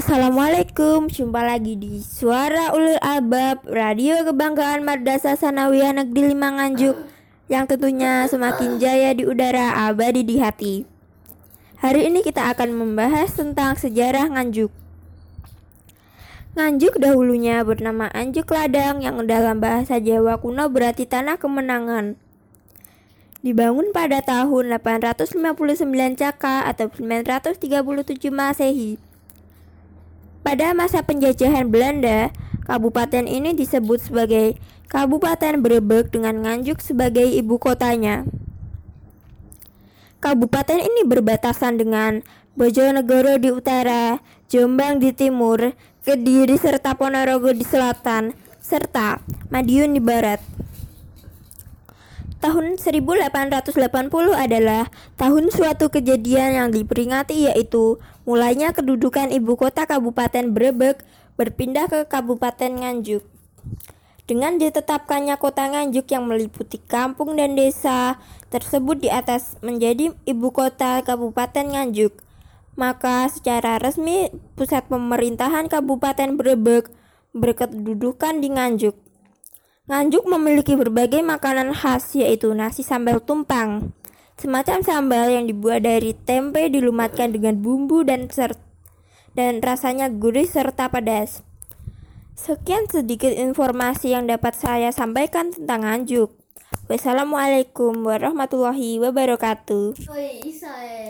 Assalamualaikum, jumpa lagi di Suara Ulul Albab Radio Kebanggaan Madrasah Sanawiyah Negeri 5 Nganjuk yang tentunya semakin jaya di udara abadi di hati. Hari ini kita akan membahas tentang sejarah Nganjuk. Nganjuk dahulunya bernama Anjuk Ladang yang dalam bahasa Jawa kuno berarti tanah kemenangan. Dibangun pada tahun 859 Caka atau 937 Masehi. Pada masa penjajahan Belanda, kabupaten ini disebut sebagai Kabupaten Brebek dengan Nganjuk sebagai ibu kotanya. Kabupaten ini berbatasan dengan Bojonegoro di utara, Jombang di timur, Kediri serta Ponorogo di selatan, serta Madiun di barat. Tahun 1880 adalah tahun suatu kejadian yang diperingati yaitu mulainya kedudukan ibu kota Kabupaten Brebek berpindah ke Kabupaten Nganjuk. Dengan ditetapkannya kota Nganjuk yang meliputi kampung dan desa tersebut di atas menjadi ibu kota Kabupaten Nganjuk, maka secara resmi pusat pemerintahan Kabupaten Brebek berkedudukan di Nganjuk. Nganjuk memiliki berbagai makanan khas yaitu nasi sambal tumpang. Semacam sambal yang dibuat dari tempe dilumatkan dengan bumbu dan ser dan rasanya gurih serta pedas. Sekian sedikit informasi yang dapat saya sampaikan tentang Nganjuk. Wassalamualaikum warahmatullahi wabarakatuh.